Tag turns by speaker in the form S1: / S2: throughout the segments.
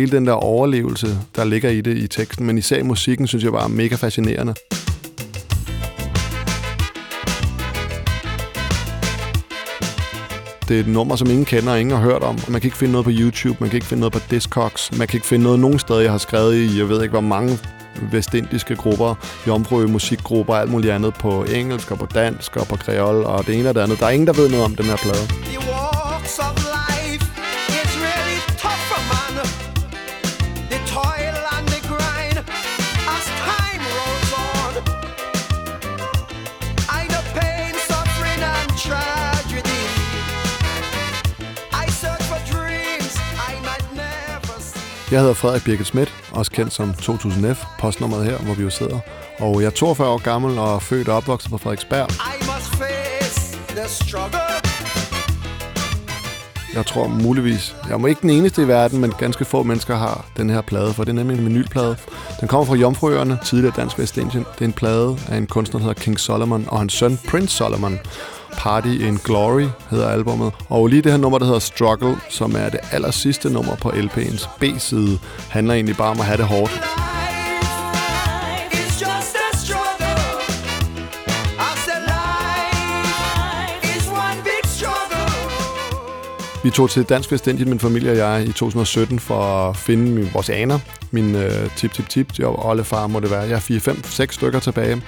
S1: hele den der overlevelse, der ligger i det i teksten, men især musikken, synes jeg var mega fascinerende. det er et nummer, som ingen kender og ingen har hørt om. Man kan ikke finde noget på YouTube, man kan ikke finde noget på Discogs, man kan ikke finde noget nogen steder, jeg har skrevet i, jeg ved ikke hvor mange vestindiske grupper, jomfru musikgrupper og alt muligt andet på engelsk og på dansk og på kreol og det ene og det andet. Der er ingen, der ved noget om den her plade. Jeg hedder Frederik Birgit Schmidt, også kendt som 2000F, postnummeret her, hvor vi jo sidder. Og jeg er 42 år gammel og født og opvokset på Frederiksberg. Jeg tror muligvis, jeg er ikke den eneste i verden, men ganske få mennesker har den her plade, for det er nemlig en vinylplade. Den kommer fra Jomfruøerne, tidligere Dansk Vestindien. Det er en plade af en kunstner, der hedder King Solomon, og hans søn Prince Solomon. Party in Glory hedder albummet. Og lige det her nummer, der hedder Struggle, som er det aller sidste nummer på LP'ens B-side, handler egentlig bare om at have det hårdt. Vi tog til Dansk Vestindien, min familie og jeg, i 2017 for at finde min, vores aner. Min øh, tip-tip-tip, de far må det være. Jeg er 4-5-6 stykker tilbage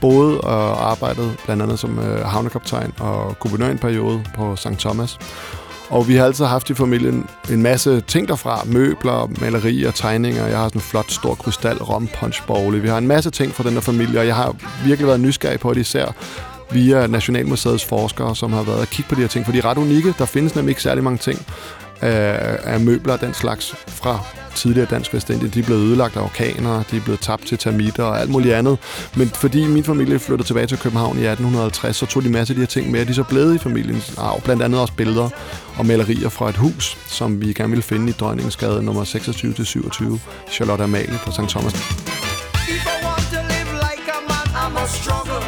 S1: boede og arbejdede blandt andet som øh, havnekaptajn og guvernør en periode på St. Thomas. Og vi har altid haft i familien en masse ting derfra. Møbler, malerier, tegninger. Jeg har sådan en flot, stor krystal rom punch bowl. Vi har en masse ting fra den der familie, og jeg har virkelig været nysgerrig på det især via Nationalmuseets forskere, som har været at kigge på de her ting, for de er ret unikke. Der findes nemlig ikke særlig mange ting Øh, af, af møbler og den slags fra tidligere dansk vestindie, de er blevet ødelagt af orkaner, de er blevet tabt til termitter og alt muligt andet. Men fordi min familie flyttede tilbage til København i 1850, så tog de masser af de her ting med, de er så blevet i familiens arv. Blandt andet også billeder og malerier fra et hus, som vi gerne ville finde i Dronningsgade nummer 26-27, Charlotte Amalie på St. Thomas. Struggle.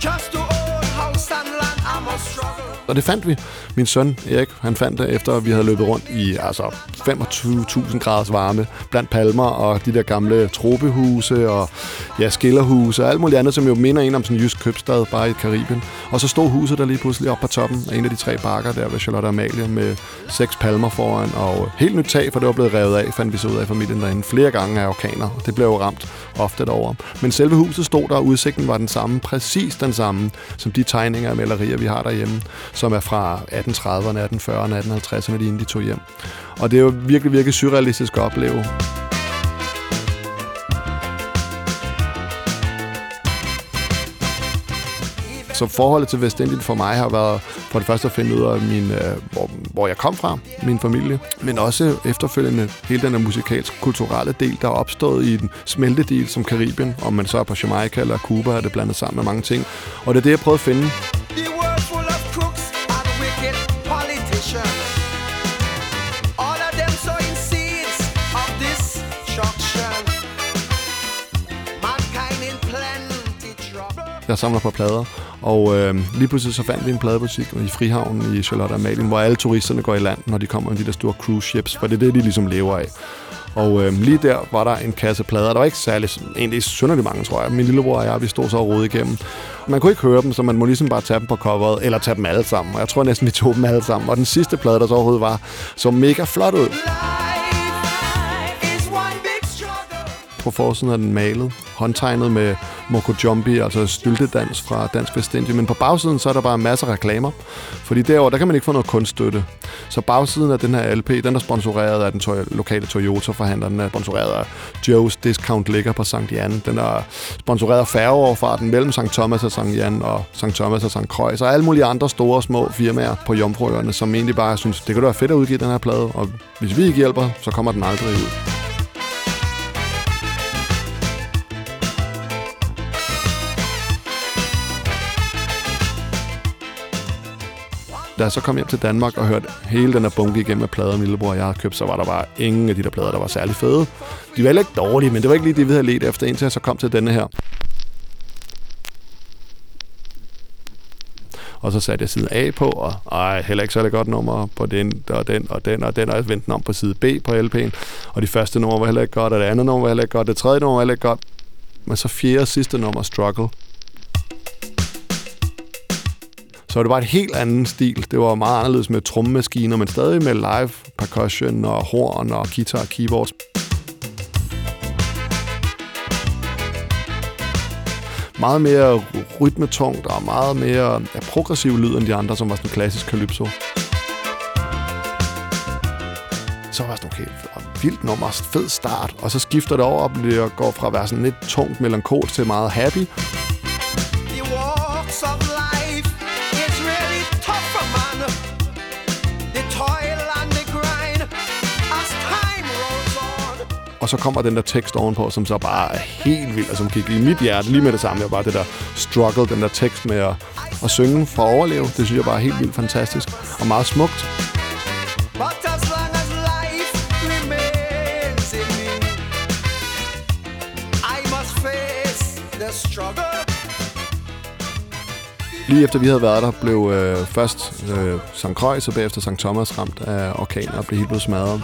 S1: Just to own house and land, I'm a struggle. Og det fandt vi. Min søn Erik, han fandt det efter, vi havde løbet rundt i altså 25.000 graders varme blandt palmer og de der gamle tropehuse og ja, skillerhuse og alt muligt andet, som jo minder en om sådan en jysk købstad bare i Karibien. Og så stod huset der lige pludselig op på toppen af en af de tre bakker der ved Charlotte Amalie med seks palmer foran og helt nyt tag, for det var blevet revet af, fandt vi så ud af familien derinde flere gange af orkaner. Og det blev jo ramt ofte derovre. Men selve huset stod der, og udsigten var den samme, præcis den samme, som de tegninger og malerier, vi har derhjemme, som er fra 1830'erne, 1840'erne, 1850'erne, lige inden de tog hjem. Og det er jo virkelig, virkelig surrealistisk at opleve. Så forholdet til Vestindien for mig har været for det første at finde ud af, min, øh, hvor, hvor jeg kom fra, min familie, men også efterfølgende hele den musikalsk kulturelle del, der er opstået i den smeltedel som Karibien, om man så er på Jamaica eller Cuba, er det blandet sammen med mange ting. Og det er det, jeg prøvede at finde. Jeg samler på plader. Og øh, lige pludselig så fandt vi en pladebutik i Frihavnen i Charlotte Amalien, hvor alle turisterne går i land, når de kommer med de der store cruise ships, for det er det, de ligesom lever af. Og øh, lige der var der en kasse plader. Der var ikke særlig, egentlig synderligt mange, tror jeg. Min lillebror og jeg, vi stod så og rode igennem. Man kunne ikke høre dem, så man må ligesom bare tage dem på coveret, eller tage dem alle sammen. Og jeg tror næsten, vi tog dem alle sammen. Og den sidste plade, der så overhovedet var, så mega flot ud. På forsiden er den malet, håndtegnet med Moko Jumbi, altså styltedans fra Dansk Vestindie. Men på bagsiden, så er der bare masser af reklamer. Fordi derover der kan man ikke få noget kunststøtte. Så bagsiden af den her LP, den er sponsoreret af den to- lokale Toyota-forhandler. Den er sponsoreret af Joe's Discount Ligger på St. Jan. Den er sponsoreret af færgeoverfarten mellem St. Thomas og St. Jan og St. Thomas og St. Croix. Og alle mulige andre store og små firmaer på Jomfruøerne, som egentlig bare synes, det kunne da være fedt at udgive den her plade. Og hvis vi ikke hjælper, så kommer den aldrig ud. da jeg så kom hjem til Danmark og hørte hele den her bunke igennem med plader, min lillebror og jeg havde købt, så var der bare ingen af de der plader, der var særlig fede. De var heller ikke dårlige, men det var ikke lige det, vi havde let efter, indtil jeg så kom til denne her. Og så satte jeg side A på, og ej, heller ikke så godt nummer på den og den og den og den, og jeg vendte den om på side B på LP'en. Og de første nummer var heller ikke godt, og det andet nummer var heller ikke godt, det tredje nummer var heller ikke godt. Men så fjerde og sidste nummer, Struggle, så det var et helt anden stil. Det var meget anderledes med trommemaskiner, men stadig med live percussion og horn og guitar og keyboards. Meget mere rytmetungt og meget mere ja, progressiv lyd end de andre, som var sådan klassisk calypso. Så var det sådan, okay, vildt nummer, fed start, og så skifter det over og bliver, går fra at være sådan lidt tungt melankolsk til meget happy. Og så kommer den der tekst ovenpå, som så bare er helt vild, og som gik i mit hjerte lige med det samme. Det var bare det der struggle, den der tekst med at, at synge for at overleve. Det synes jeg bare er helt vildt fantastisk og meget smukt. Lige efter vi havde været der, blev øh, først øh, St. Croix og bagefter St. Thomas ramt af orkaner og blev helt blevet smadret.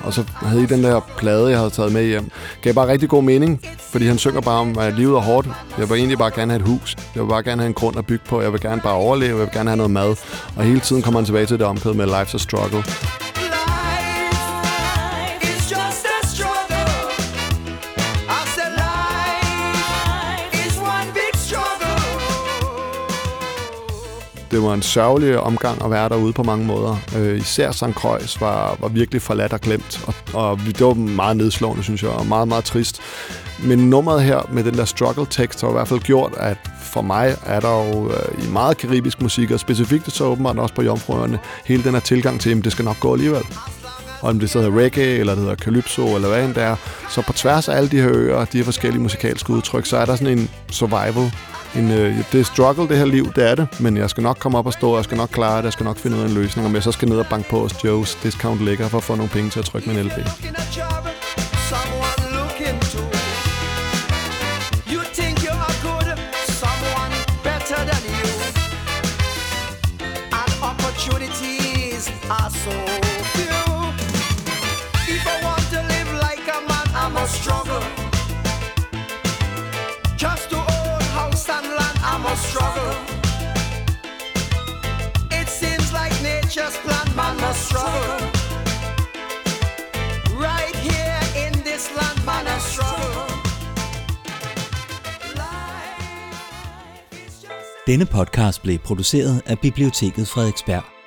S1: Og så havde I den der plade, jeg havde taget med hjem. Gav bare rigtig god mening, fordi han synger bare om, at livet er hårdt. Jeg vil egentlig bare gerne have et hus. Jeg vil bare gerne have en grund at bygge på. Jeg vil gerne bare overleve. Jeg vil gerne have noget mad. Og hele tiden kommer han tilbage til det omkød med Life's a Struggle. Det var en sørgelig omgang at være derude på mange måder. Øh, især St. Croix var, var virkelig forladt og glemt, og, og det var meget nedslående, synes jeg, og meget, meget trist. Men nummeret her med den der struggle-tekst har i hvert fald gjort, at for mig er der jo øh, i meget karibisk musik, og specifikt så åbenbart også på Jomfruerne, hele den her tilgang til, at det skal nok gå alligevel. Og om det så hedder reggae, eller det hedder calypso, eller hvad end det er. Så på tværs af alle de her øer, de her forskellige musikalske udtryk, så er der sådan en survival en, øh, det er struggle, det her liv, det er det, men jeg skal nok komme op og stå, jeg skal nok klare det, jeg skal nok finde ud af en løsning, om jeg så skal ned og banke på hos Joe's Discount Lækker for at få nogle penge til at trykke min LP. are so struggle. It seems like nature's plan, man must struggle. Right here in this land, man must struggle. Denne podcast blev produceret af Biblioteket Frederiksberg.